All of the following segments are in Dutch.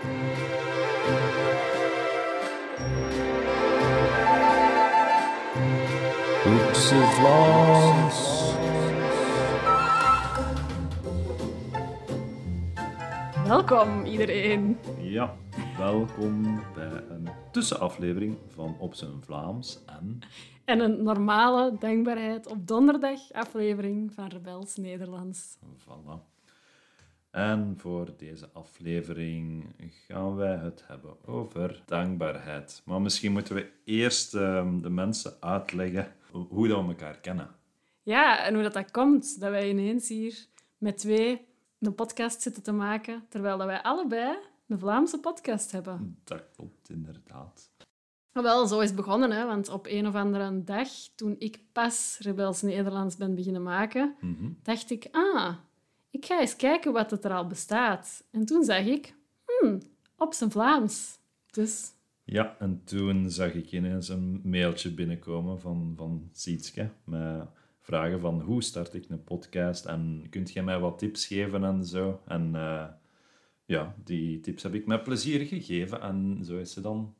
Welkom iedereen. Ja, welkom bij een tussenaflevering van Op zijn Vlaams en... En een normale dankbaarheid op donderdag aflevering van Rebels Nederlands. Voilà. En voor deze aflevering gaan wij het hebben over dankbaarheid. Maar misschien moeten we eerst ehm, de mensen uitleggen hoe dat we elkaar kennen. Ja, en hoe dat, dat komt, dat wij ineens hier met twee een podcast zitten te maken, terwijl dat wij allebei een Vlaamse podcast hebben. Dat klopt, inderdaad. Wel, zo is het begonnen, hè? want op een of andere dag, toen ik pas Rebels Nederlands ben beginnen maken, Mhm. dacht ik, ah, ik ga eens kijken wat het er al bestaat. En toen zag ik, hmm, op zijn Vlaams. Dus Ja, en toen zag ik ineens een mailtje binnenkomen van, van Sietske met vragen van hoe start ik een podcast en kunt jij mij wat tips geven en zo. En eh, ja, die tips heb ik met plezier gegeven en zo is ze dan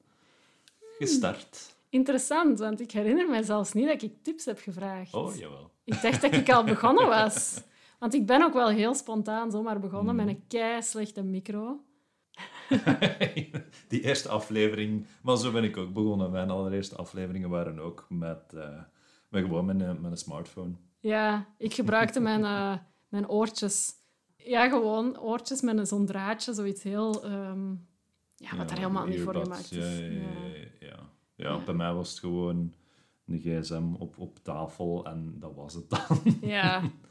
gestart. interessant, want ik herinner me zelfs niet dat ik tips heb gevraagd. Oh, jawel. Ik dacht dat ik al begonnen was. Want ik ben ook wel heel spontaan zomaar begonnen met een kei slechte micro. die eerste aflevering, maar zo ben ik ook begonnen. Mijn allereerste afleveringen waren ook met, eh, met gewoon met een, met een smartphone. Ja, ik gebruikte mijn, eh, mijn oortjes. Ja, gewoon oortjes met een- zo'n draadje, zoiets heel... ehm, ja, wat daar helemaal niet voor gemaakt is. Ja, ja, Ja. ja, ja. Ja, Ja. bij mij was het gewoon een gsm op, op tafel en dat was het dan. Ja,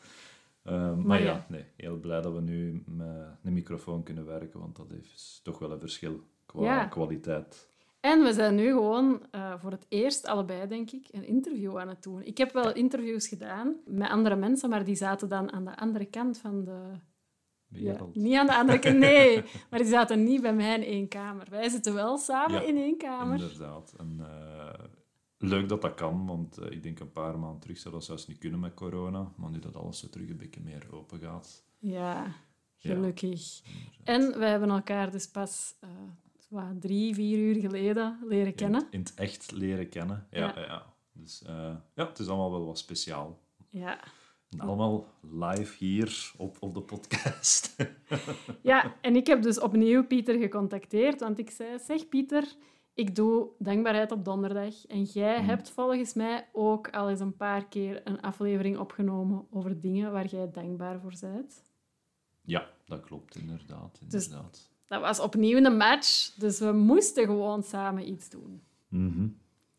maar Maar ja, ja. nee, heel blij dat we nu met een microfoon kunnen werken, want dat is toch wel een verschil qua Ja. kwaliteit. En we zijn nu gewoon eh, voor het eerst allebei, denk ik, een interview aan het doen. Ik heb wel interviews gedaan met andere mensen, maar die zaten dan aan de andere kant van de... Ja, Wereld. niet aan de andere kant, nee. Maar die zaten niet bij mij in één kamer. Wij zitten wel samen Ja, in één kamer. Inderdaad. En, eh, leuk dat dat kan, want eh, ik denk een paar maanden terug zou dat zelfs niet kunnen met corona. Maar nu dat alles zo terug een beetje meer open gaat. Ja, Ja. gelukkig. En wij hebben elkaar dus pas eh, wat, drie, vier uur geleden leren kennen. in het echt leren kennen. Ja, Ja. ja. ja. Dus eh, ja, het is allemaal wel wat speciaal. Ja. En allemaal live hier op, op de podcast. ja, en ik heb dus opnieuw Pieter gecontacteerd, want ik zei, zeg Pieter, ik doe dankbaarheid op donderdag. En jij Mhm. hebt volgens mij ook al eens een paar keer een aflevering opgenomen over dingen waar jij dankbaar voor bent. ja, dat klopt inderdaad. Dus- inderdaad. Dat was opnieuw een match, dus we moesten gewoon samen iets doen. Mhm.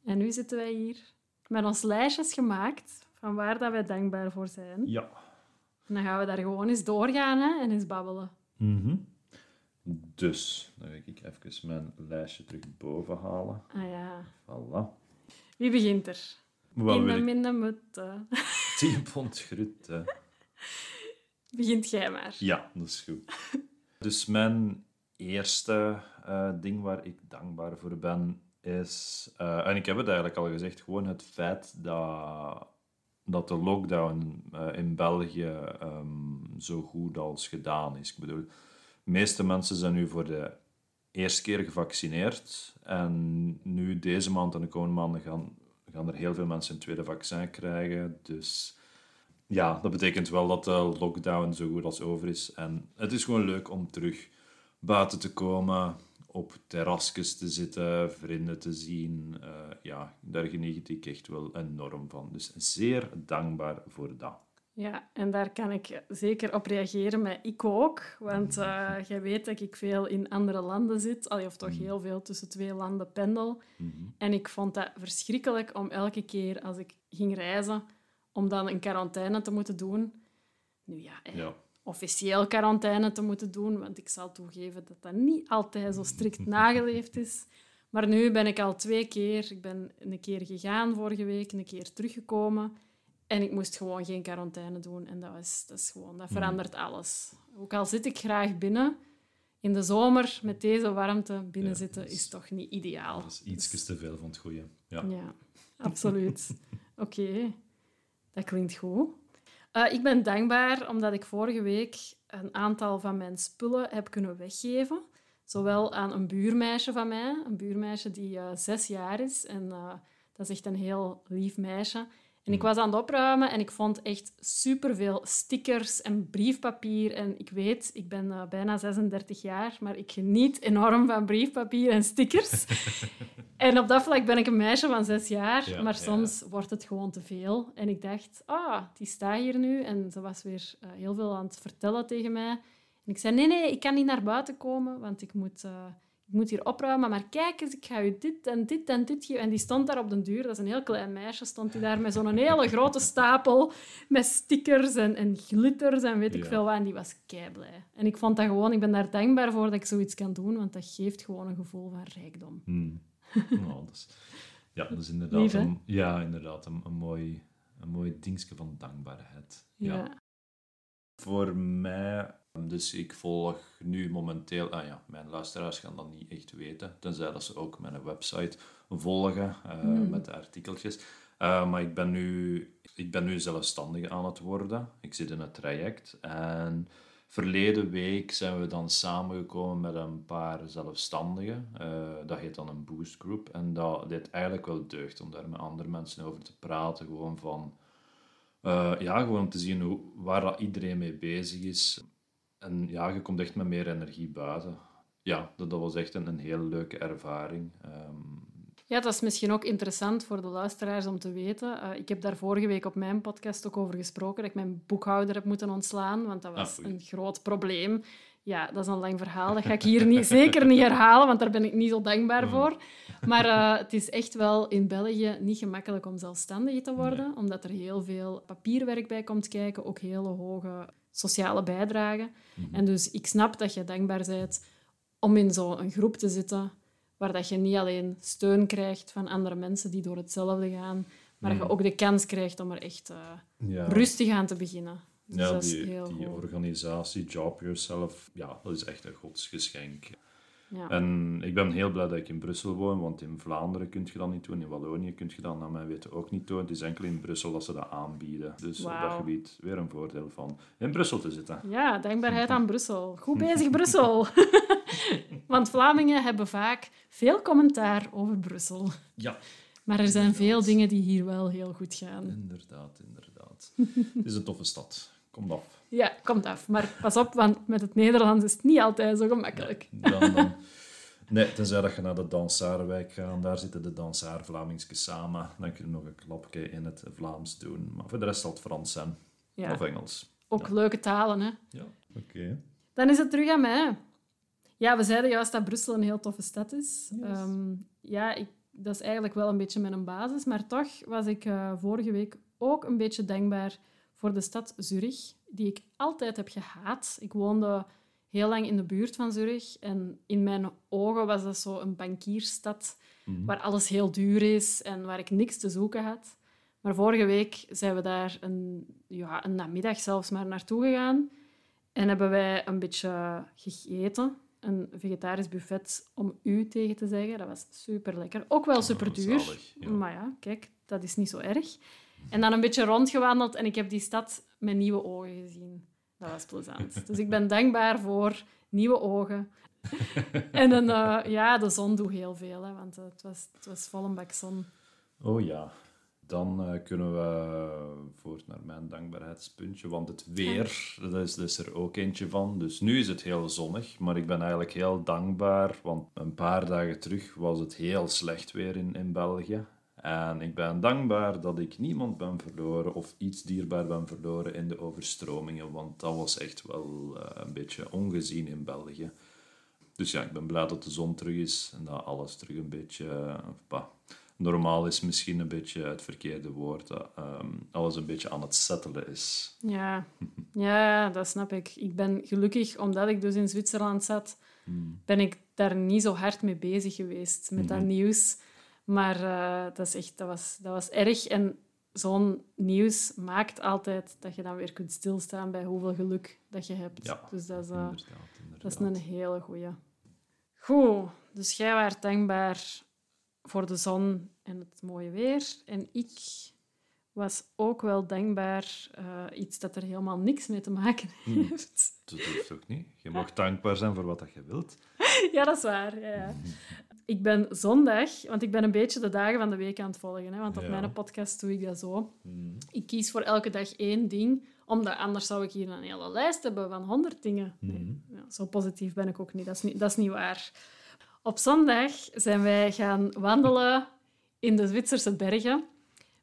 En nu zitten wij hier met ons lijstjes gemaakt van waar dat wij dankbaar voor zijn. Ja. En dan gaan we daar gewoon eens doorgaan hè, en eens babbelen. Mhm. Dus, dan ga ik even mijn lijstje terug boven halen. Ah ja. Voilà. Wie begint er? Wat in wil de mutte. 10 pond groeten. Begint jij maar. Ja, dat is goed. Dus mijn eerste eh, ding waar ik dankbaar voor ben, is... eh, en ik heb het eigenlijk al gezegd, gewoon het feit dat, dat de lockdown eh, in België ehm, zo goed als gedaan is. Ik bedoel, de meeste mensen zijn nu voor de eerste keer gevaccineerd. En nu, deze maand en de komende maanden, gaan, gaan er heel veel mensen een tweede vaccin krijgen. Dus ja, dat betekent wel dat de lockdown zo goed als over is. En het is gewoon leuk om terug buiten te komen, op terrasjes te zitten, vrienden te zien. Eh, ja, daar geniet ik echt wel enorm van. Dus zeer dankbaar voor dat. Ja, en daar kan ik zeker op reageren met ik ook. Want jij weet dat ik veel in andere landen zit. Allee, of toch heel veel tussen twee landen pendel. En ik vond dat verschrikkelijk om elke keer als ik ging reizen, om dan een quarantaine te moeten doen. Nu ja, eh, Ja. officieel quarantaine te moeten doen, want ik zal toegeven dat dat niet altijd zo strikt nageleefd is. Maar nu ben ik al twee keer... Ik ben een keer gegaan vorige week, een keer teruggekomen. En ik moest gewoon geen quarantaine doen. En dat, was, dat is gewoon... Dat verandert alles. Ook al zit ik graag binnen, in de zomer met deze warmte binnen Ja, zitten is- is toch niet ideaal. Dat is iets te veel van het goede. Ja. Ja, absoluut. Oké, dat klinkt goed. Eh, ik ben dankbaar omdat ik vorige week een aantal van mijn spullen heb kunnen weggeven. Zowel aan een buurmeisje van mij, een buurmeisje die uh, zes jaar is. En uh, dat is echt een heel lief meisje. En ik was aan het opruimen en ik vond echt superveel stickers en briefpapier. En ik weet, ik ben uh, bijna 36 jaar, maar ik geniet enorm van briefpapier en stickers. en op dat vlak ben ik een meisje van zes jaar, Ja, maar ja. soms wordt het gewoon te veel. En ik dacht, ah, die staat hier nu. En ze was weer eh, heel veel aan het vertellen tegen mij. En ik zei, nee, nee, ik kan niet naar buiten komen, want ik moet, eh, ik moet hier opruimen. Maar kijk eens, ik ga u dit en dit en dit geven. En die stond daar op de deur, dat is een heel klein meisje, stond die daar met zo'n hele grote stapel met stickers en, en glitters en weet ik veel wat. En die was blij. En ik vond dat gewoon, ik ben daar dankbaar voor dat ik zoiets kan doen, want dat geeft gewoon een gevoel van rijkdom. Hmm. Nou, dat is, ja, dat is inderdaad, Lief, een, ja, inderdaad een, een, mooi, een mooi dingetje van dankbaarheid. Ja. Voor mij, dus ik volg nu momenteel, ah ja, mijn luisteraars gaan dat niet echt weten, tenzij dat ze ook mijn website volgen eh, Hmm. met de artikeltjes. Eh, maar ik ben, nu, ik ben nu zelfstandig aan het worden. Ik zit in het traject en verleden week zijn we dan samengekomen met een paar zelfstandigen. Eh, dat heet dan een boost group en dat deed eigenlijk wel deugd om daar met andere mensen over te praten, gewoon van... Ja, gewoon om te zien hoe, waar dat iedereen mee bezig is. En ja, je komt echt met meer energie buiten. Ja, dat, dat was echt een, een hele leuke ervaring. Ehm, Ja, dat is misschien ook interessant voor de luisteraars om te weten. Eh, ik heb daar vorige week op mijn podcast ook over gesproken, dat ik mijn boekhouder heb moeten ontslaan, want dat was Ah, oei. een groot probleem. Ja, dat is een lang verhaal. Dat ga ik hier niet, zeker niet herhalen, want daar ben ik niet zo dankbaar Mm. voor. Maar eh, het is echt wel in België niet gemakkelijk om zelfstandig te worden, omdat er heel veel papierwerk bij komt kijken, ook hele hoge sociale bijdragen. Mhm. En dus ik snap dat je dankbaar bent om in zo'n groep te zitten waar dat je niet alleen steun krijgt van andere mensen die door hetzelfde gaan, maar dat Mhm. je ook de kans krijgt om er echt eh, ja. rustig aan te beginnen. Dus Ja, die, die organisatie Job Yourself, ja, dat is echt een godsgeschenk. Ja. En ik ben heel blij dat ik in Brussel woon, want in Vlaanderen kun je dat niet doen, in Wallonië kun je dat naar mijn weten ook niet doen. Het is enkel in Brussel dat ze dat aanbieden. Dus op dat gebied weer een voordeel van in Brussel te zitten. Ja, dankbaarheid aan Brussel. Goed bezig, Brussel. Want Vlamingen hebben vaak veel commentaar over Brussel. Ja, Maar er zijn veel dingen die hier wel heel goed gaan. inderdaad, inderdaad. het is een toffe stad. Kom af. Ja, komt af. Maar pas op, want met het Nederlands is het niet altijd zo gemakkelijk. Dan, dan, nee, tenzij dat je naar de Dansaarwijk gaat, daar zitten de Dansaar Vlamingske samen. Dan kun je nog een klapje in het Vlaams doen. Maar voor de rest zal het Frans zijn. Ja, Of Engels. ook leuke talen, hè. Ja, oké. Dan is het terug aan mij. Ja, we zeiden juist dat Brussel een heel toffe stad is. Yes. Ehm, ja, ik, dat is eigenlijk wel een beetje mijn basis. Maar toch was ik eh, vorige week ook een beetje dankbaar voor de stad Zurich, die ik altijd heb gehaat. Ik woonde heel lang in de buurt van Zurich en in mijn ogen was dat zo een bankierstad Mhm. waar alles heel duur is en waar ik niks te zoeken had. Maar vorige week zijn we daar een, ja, een namiddag zelfs maar naartoe gegaan. En hebben wij een beetje gegeten. Een vegetarisch buffet, om u tegen te zeggen. Dat was super lekker. Ook wel super duur. Ja. Maar ja, kijk, dat is niet zo erg. En dan een beetje rondgewandeld en ik heb die stad met nieuwe ogen gezien. Dat was plezant. Dus ik ben dankbaar voor nieuwe ogen. en dan, eh, ja, de zon doet heel veel, hè, want het was, het was vol een bak zon. Oh ja. Dan eh, kunnen we voort naar mijn dankbaarheidspuntje. Want het weer, dat is, dat is er ook eentje van. Dus nu is het heel zonnig. Maar ik ben eigenlijk heel dankbaar. Want een paar dagen terug was het heel slecht weer in, in België. En ik ben dankbaar dat ik niemand ben verloren of iets dierbaar ben verloren in de overstromingen. Want dat was echt wel eh, een beetje ongezien in België. Dus ja, ik ben blij dat de zon terug is en dat alles terug een beetje... bah, normaal is misschien een beetje het verkeerde woord. Dat ehm, alles een beetje aan het settelen is. Ja. ja, dat snap ik. Ik ben gelukkig, omdat ik dus in Zwitserland zat, ben ik daar niet zo hard mee bezig geweest met dat Mhm. nieuws. Maar eh, dat, is echt, dat, was, dat was erg. En zo'n nieuws maakt altijd dat je dan weer kunt stilstaan bij hoeveel geluk dat je hebt. Ja, dus dat is, eh, Inderdaad, inderdaad. dat is een hele goeie. Goed, dus jij waart dankbaar voor de zon en het mooie weer. En ik was ook wel dankbaar, eh, iets dat er helemaal niks mee te maken Hmm. heeft. Dat hoeft ook niet. Je mag dankbaar zijn voor wat dat je wilt. ja, dat is waar. Ja, ja. Ik ben zondag, want ik ben een beetje de dagen van de week aan het volgen. Hè, want op Ja. mijn podcast doe ik dat zo. Hmm. Ik kies voor elke dag één ding, omdat anders zou ik hier een hele lijst hebben van honderd dingen. Nee, ja, zo positief ben ik ook niet. Dat is niet, dat is niet waar. Op zondag zijn wij gaan wandelen in de Zwitserse bergen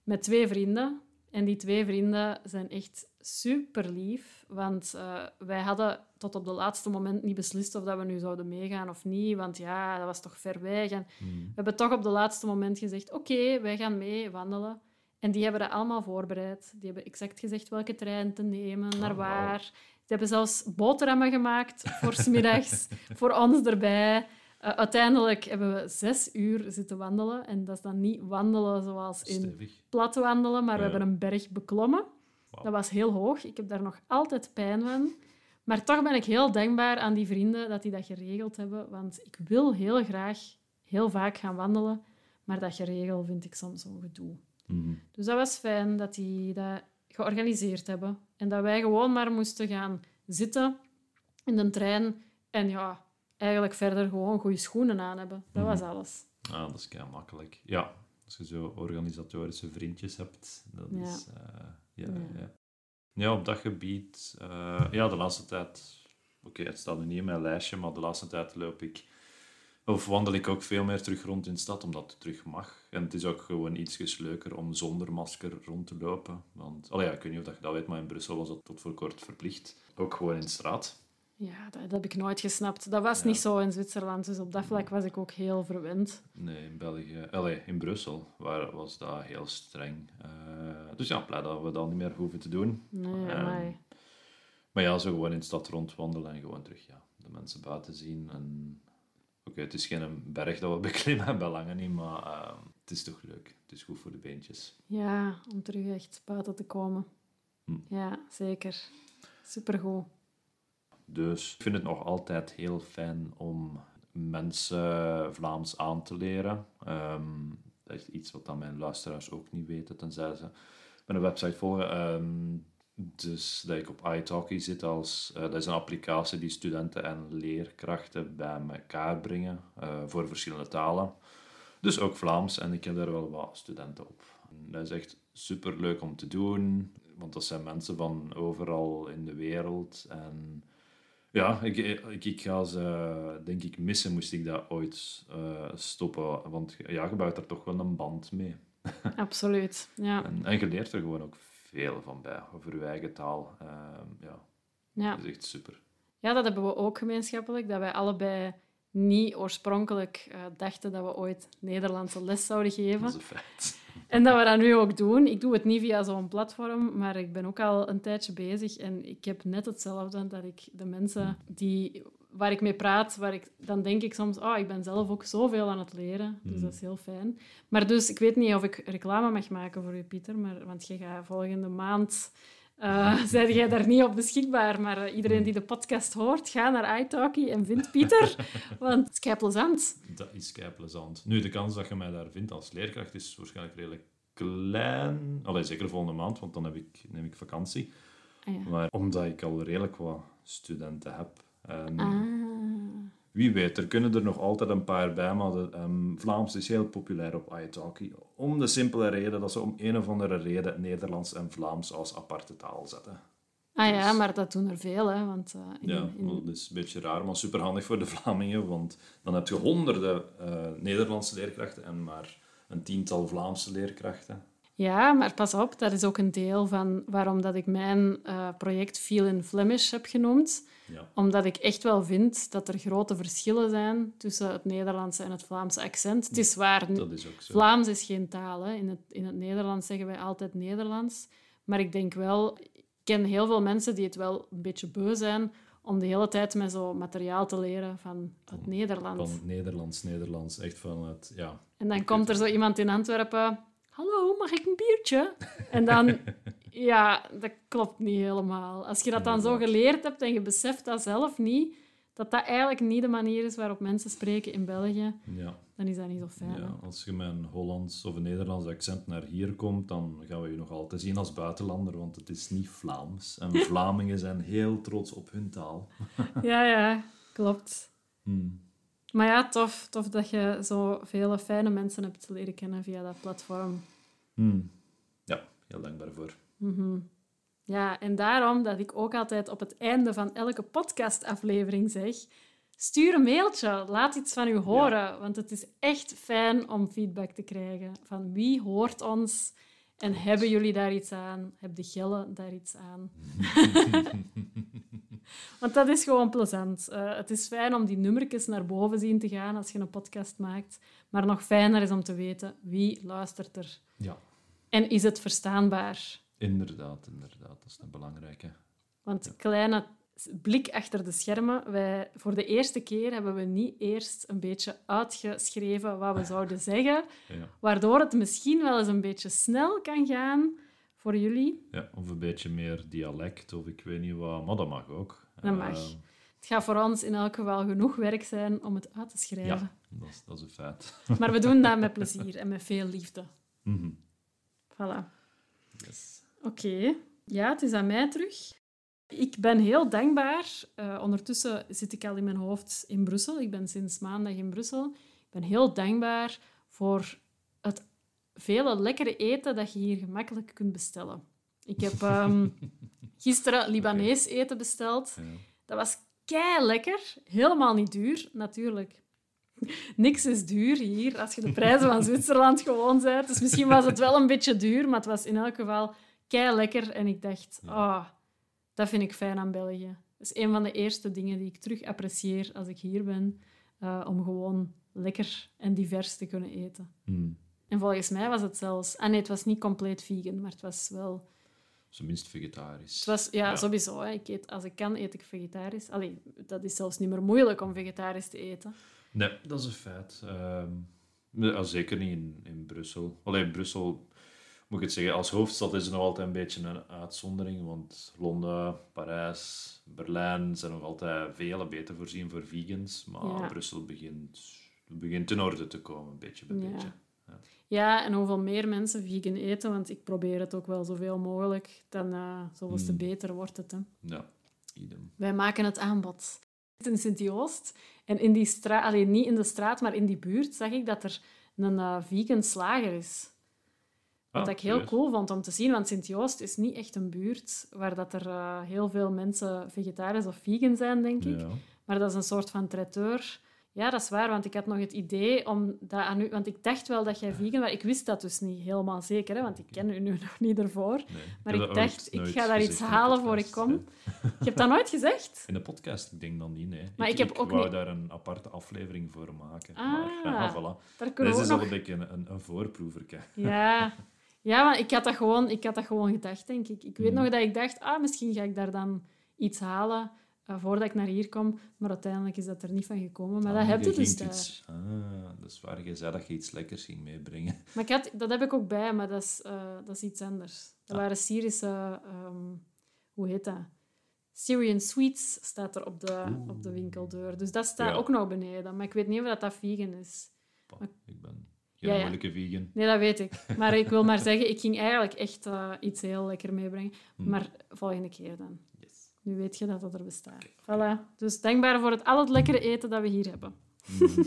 met twee vrienden. En die twee vrienden zijn echt super lief. Want eh, wij hadden tot op het laatste moment niet beslist of dat we nu zouden meegaan of niet. Want ja, dat was toch ver weg. En Hmm. we hebben toch op het laatste moment gezegd: Oké, wij gaan mee wandelen. En die hebben dat allemaal voorbereid. Die hebben exact gezegd welke trein te nemen, naar Oh, waar. Die hebben zelfs boterhammen gemaakt voor 's middags, voor ons erbij. Eh, uiteindelijk hebben we zes uur zitten wandelen. En dat is dan niet wandelen zoals in Stevig. plat wandelen, maar we hebben een berg beklommen. Dat was heel hoog. Ik heb daar nog altijd pijn van. Maar toch ben ik heel dankbaar aan die vrienden dat die dat geregeld hebben. Want ik wil heel graag heel vaak gaan wandelen. Maar dat geregeld vind ik soms een gedoe. Hmm. Dus dat was fijn dat die dat georganiseerd hebben. En dat wij gewoon maar moesten gaan zitten in de trein. En ja, eigenlijk verder gewoon goede schoenen aan hebben. Dat was alles. Ah, dat is kei makkelijk. Ja, als je zo organisatorische vriendjes hebt, dat Ja. is... ja, Ja. ja. Ja. op dat gebied... eh, ja, de laatste tijd... Oké, het staat nu niet in mijn lijstje, maar de laatste tijd loop ik... Of wandel ik ook veel meer terug rond in de stad, omdat het terug mag. En het is ook gewoon iets leuker om zonder masker rond te lopen. Want, allee, ja, ik weet niet of je dat weet, maar in Brussel was dat tot voor kort verplicht. Ook gewoon in straat. Ja, dat, dat heb ik nooit gesnapt. Dat was Ja. niet zo in Zwitserland. Dus op dat vlak was ik ook heel verwend. Nee, in België, allee, in Brussel waar, was dat heel streng. Eh, dus ja, blij dat we dat niet meer hoeven te doen. Nee, Ehm. Maar ja, zo gewoon in de stad rondwandelen en gewoon terug ja, de mensen buiten zien. En... Oké, het is geen berg dat we beklimmen, bij lange niet, maar ehm, het is toch leuk. Het is goed voor de beentjes. Ja, om terug echt buiten te komen. Hm. Ja, zeker. Supergoed. Dus ik vind het nog altijd heel fijn om mensen Vlaams aan te leren. Ehm, dat is iets wat dan mijn luisteraars ook niet weten, tenzij ze mijn website volgen. Ehm, dus dat ik op iTalki zit als... eh, dat is een applicatie die studenten en leerkrachten bij elkaar brengen eh, voor verschillende talen. Dus ook Vlaams. En ik heb daar wel wat studenten op. Dat is echt super leuk om te doen. Want dat zijn mensen van overal in de wereld. En ja, ik, ik, ik ga ze denk ik missen moest ik dat ooit eh, stoppen. Want ja, je bouwt er toch wel een band mee. Absoluut. Ja. En, en je leert er gewoon ook veel van bij, over je eigen taal. Ehm, ja, Ja. dat is echt super. ja, dat hebben we ook gemeenschappelijk. Dat wij allebei niet oorspronkelijk eh, dachten dat we ooit Nederlandse les zouden geven. Dat is een feit. En dat we dat nu ook doen. Ik doe het niet via zo'n platform, maar ik ben ook al een tijdje bezig. En ik heb net hetzelfde, dat ik de mensen die, waar ik mee praat, waar ik, dan denk ik soms, oh, ik ben zelf ook zoveel aan het leren. Dus Mm. dat is heel fijn. Maar dus, ik weet niet of ik reclame mag maken voor u, Pieter, maar, want je gaat volgende maand... eh zijn jij daar niet op beschikbaar, maar eh, iedereen die de podcast hoort, ga naar iTalki en vind Pieter, want het is kei plezant. Dat is kei plezant. Nu, de kans dat je mij daar vindt als leerkracht is waarschijnlijk redelijk klein. Allee, zeker volgende maand, want dan heb ik, neem ik vakantie. Ah, ja. Maar omdat ik al redelijk wat studenten heb. En Ah. Wie weet, er kunnen er nog altijd een paar bij, maar de, ehm, Vlaams is heel populair op iTalki. Om de simpele reden dat ze om een of andere reden Nederlands en Vlaams als aparte taal zetten. Ah ja, Dus- maar dat doen er veel, hè. Want, eh, in, Ja, in- dat is een beetje raar, maar superhandig voor de Vlamingen, want dan heb je honderden eh, Nederlandse leerkrachten en maar een tiental Vlaamse leerkrachten. Ja, maar pas op, dat is ook een deel van waarom dat ik mijn eh, project Feel in Flemish heb genoemd. Ja, Omdat ik echt wel vind dat er grote verschillen zijn tussen het Nederlandse en het Vlaamse accent. Het is waar, dat is ook zo. Vlaams is geen taal. Hè. In, het, in het Nederlands zeggen wij altijd Nederlands. Maar ik denk wel... Ik ken heel veel mensen die het wel een beetje beu zijn om de hele tijd met zo materiaal te leren van het Nederlands. Van Nederlands, Nederlands, echt van het, ja. En dan komt er zo iemand in Antwerpen... Hallo, mag ik een biertje? En dan... Ja, dat klopt niet helemaal. Als je dat dan zo geleerd hebt en je beseft dat zelf niet, dat dat eigenlijk niet de manier is waarop mensen spreken in België, ja. dan is dat niet zo fijn. Ja, als je met een Hollands of een Nederlands accent naar hier komt, dan gaan we je nog altijd zien als buitenlander, want het is niet Vlaams. En Vlamingen zijn heel trots op hun taal. Ja, ja, klopt. Hmm. Maar ja, tof, tof dat je zo vele fijne mensen hebt leren kennen via dat platform. Hmm. Ja, heel dankbaar voor. Mhm. Ja, en daarom dat ik ook altijd op het einde van elke podcastaflevering zeg... Stuur een mailtje, laat iets van u horen. Want het is echt fijn om feedback te krijgen. Van wie hoort ons en hebben jullie daar iets aan? Heb de gillen daar iets aan? Want dat is gewoon plezant. Uh, het is fijn om die nummertjes naar boven zien te gaan als je een podcast maakt. Maar nog fijner is om te weten wie luistert er. Ja. En is het verstaanbaar? Inderdaad, inderdaad. Dat is een belangrijke. Want ja. kleine blik achter de schermen. Wij, voor de eerste keer hebben we niet eerst een beetje uitgeschreven wat we zouden zeggen, Ja. waardoor het misschien wel eens een beetje snel kan gaan voor jullie. ja, of een beetje meer dialect, of ik weet niet wat. Maar dat mag ook. Dat mag. Eh, Het gaat voor ons in elk geval genoeg werk zijn om het uit te schrijven. ja, dat is, dat is een feit. Maar we doen dat met plezier en met veel liefde. Mhm. Voilà. Yes. Oké. Ja, het is aan mij terug. Ik ben heel dankbaar. Eh, ondertussen zit ik al in mijn hoofd in Brussel. Ik ben sinds maandag in Brussel. Ik ben heel dankbaar voor vele lekkere eten dat je hier gemakkelijk kunt bestellen. Ik heb ehm, gisteren Libanees eten besteld. Ja. Dat was kei lekker. Helemaal niet duur, natuurlijk. Niks is duur hier als je de prijzen van Zwitserland gewoon bent. Dus misschien was het wel een beetje duur, maar het was in elk geval kei lekker. En ik dacht, ah, dat vind ik fijn aan België. Dat is een van de eerste dingen die ik terug apprecieer als ik hier ben. eh, om gewoon lekker en divers te kunnen eten. Hmm. En volgens mij was het zelfs... Ah nee, het was niet compleet vegan, maar het was wel... Minst vegetarisch. Het was, ja, Ja. sowieso. Hè. Ik eet, als ik kan, eet ik vegetarisch. Allee, dat is zelfs niet meer moeilijk om vegetarisch te eten. Nee, dat is een feit. Ja, zeker niet in, in Brussel. Alleen Brussel, moet ik het zeggen, als hoofdstad is het nog altijd een beetje een uitzondering. Want Londen, Parijs, Berlijn zijn nog altijd veel beter voorzien voor vegans. Maar Ja. Brussel begint, begint in orde te komen, beetje bij Ja. beetje. Ja, en hoeveel meer mensen vegan eten, want ik probeer het ook wel zoveel mogelijk, dan eh zoveel te Mm. beter wordt het. Hè. Ja, idem. Wij maken het aanbod. In Sint-Joost, en in die straat, alleen niet in de straat, maar in die buurt, zag ik dat er een eh, vegan slager is. Wat Ah, ik heel cool vond om te zien, want Sint-Joost is niet echt een buurt waar dat er eh, heel veel mensen vegetarisch of vegan zijn, denk ik. Ja. Maar dat is een soort van traiteur. Ja, dat is waar, want ik had nog het idee om dat aan u... Want ik dacht wel dat jij vegan was. Ik wist dat dus niet helemaal zeker, hè, want ik ken u nu nog niet ervoor. Nee, Maar ik dacht, ik ga daar iets halen voor ik kom. Je hebt dat nooit gezegd? In de podcast, ik denk dan niet, nee. Maar ik heb ook wou niet- daar een aparte aflevering voor maken. Ah. Maar ja, voilà. Daar kunnen Dit we is ook al nog... een beetje een, een, een voorproeverke. Ja. ja, maar ik had, dat gewoon, ik had dat gewoon gedacht, denk ik. Ik weet Mhm. nog dat ik dacht, ah, misschien ga ik daar dan iets halen voordat ik naar hier kom. Maar uiteindelijk is dat er niet van gekomen. Maar dat Ah, heb je dus daar. iets- Ah, dat is waar. Je zei dat je iets lekkers ging meebrengen. Maar ik had, dat heb ik ook bij, maar dat is, eh, dat is iets anders. Dat Ah. waren Syrische... ehm, hoe heet dat? Syrian Sweets staat er op de, Oeh. op de winkeldeur. Dus dat staat Ja. ook nog beneden. Maar ik weet niet of dat, dat vegan is. Maar- ik ben geen Ja, ja. moeilijke vegan. Nee, dat weet ik. Maar ik wil maar zeggen, ik ging eigenlijk echt eh, iets heel lekker meebrengen. Hm. Maar volgende keer dan. Nu weet je dat dat er bestaat. Voilà. Dus dankbaar voor het, al het lekkere eten dat we hier hebben. Mhm.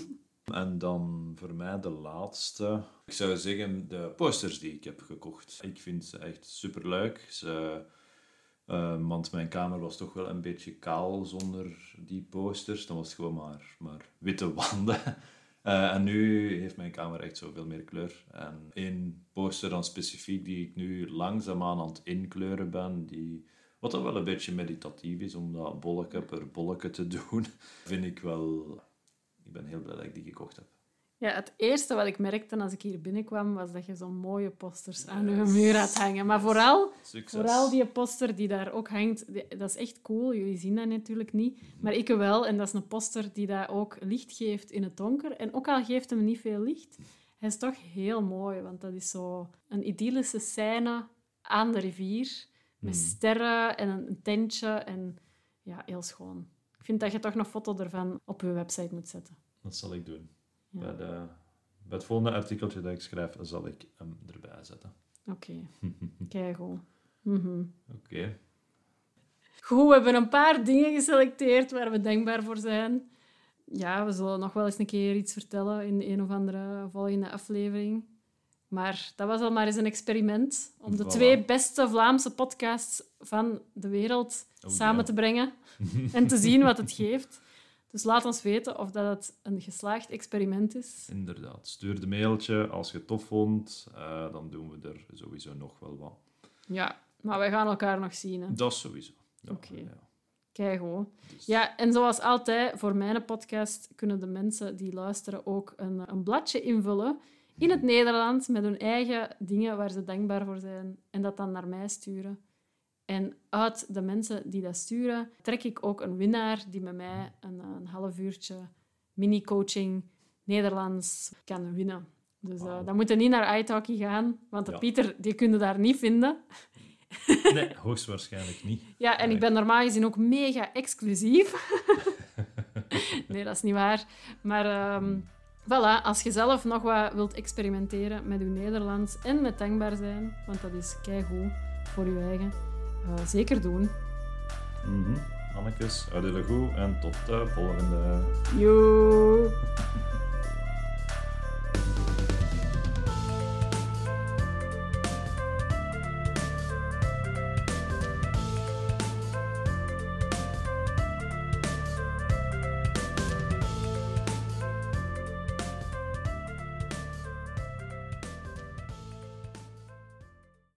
En dan voor mij de laatste. Ik zou zeggen de posters die ik heb gekocht. Ik vind ze echt superleuk. Ze, eh, want mijn kamer was toch wel een beetje kaal zonder die posters. Dan was het gewoon maar, maar witte wanden. Eh, en nu heeft mijn kamer echt zoveel meer kleur. En één poster dan specifiek die ik nu langzaamaan aan het inkleuren ben, die, wat dan wel een beetje meditatief is om dat bolletje per bolletje te doen, vind ik wel... Ik ben heel blij dat ik die gekocht heb. Ja, het eerste wat ik merkte als ik hier binnenkwam, was dat je zo'n mooie posters aan je Yes. muur had hangen. Maar vooral, Succes. vooral die poster die daar ook hangt, dat is echt cool. Jullie zien dat natuurlijk niet, maar ik wel. En dat is een poster die dat ook licht geeft in het donker. En ook al geeft hem niet veel licht, hij is toch heel mooi. Want dat is zo een idyllische scène aan de rivier, met Hmm. sterren en een, tentje. En ja, heel schoon. Ik vind dat je toch een foto ervan op je website moet zetten. Dat zal ik doen. Ja. Bij, de, bij het volgende artikeltje dat ik schrijf, zal ik hem erbij zetten. Oké, kijk goed. Mhm. Oké. Goed, we hebben een paar dingen geselecteerd waar we dankbaar voor zijn. ja, we zullen nog wel eens een keer iets vertellen in een of andere volgende aflevering. Maar dat was al maar eens een experiment om de Voilà. twee beste Vlaamse podcasts van de wereld Oh, samen ja. te brengen en te zien wat het geeft. Dus laat ons weten of dat het een geslaagd experiment is. Inderdaad. Stuur de mailtje als je het tof vond. eh, dan doen we er sowieso nog wel wat. Ja, maar wij gaan elkaar nog zien. Hè. Dat sowieso. Ja, Oké. ja. Kijk gewoon. Dus- Ja, en zoals altijd, voor mijn podcast kunnen de mensen die luisteren ook een, een bladje invullen in het Nederlands met hun eigen dingen waar ze dankbaar voor zijn en dat dan naar mij sturen. En uit de mensen die dat sturen, trek ik ook een winnaar die met mij een, een half uurtje mini-coaching Nederlands kan winnen. Dus eh, Wauw. dan moet je niet naar iTalki gaan, want de Ja. Pieter die kun je daar niet vinden. Nee, hoogstwaarschijnlijk niet. Ja, en Nee. ik ben normaal gezien ook mega exclusief. nee, dat is niet waar. Maar ehm, voilà, als je zelf nog wat wilt experimenteren met je Nederlands en met dankbaar zijn, want dat is keigoed voor je eigen, eh, zeker doen. Mhm. Annekes, uit de goed en tot de volgende. Joe!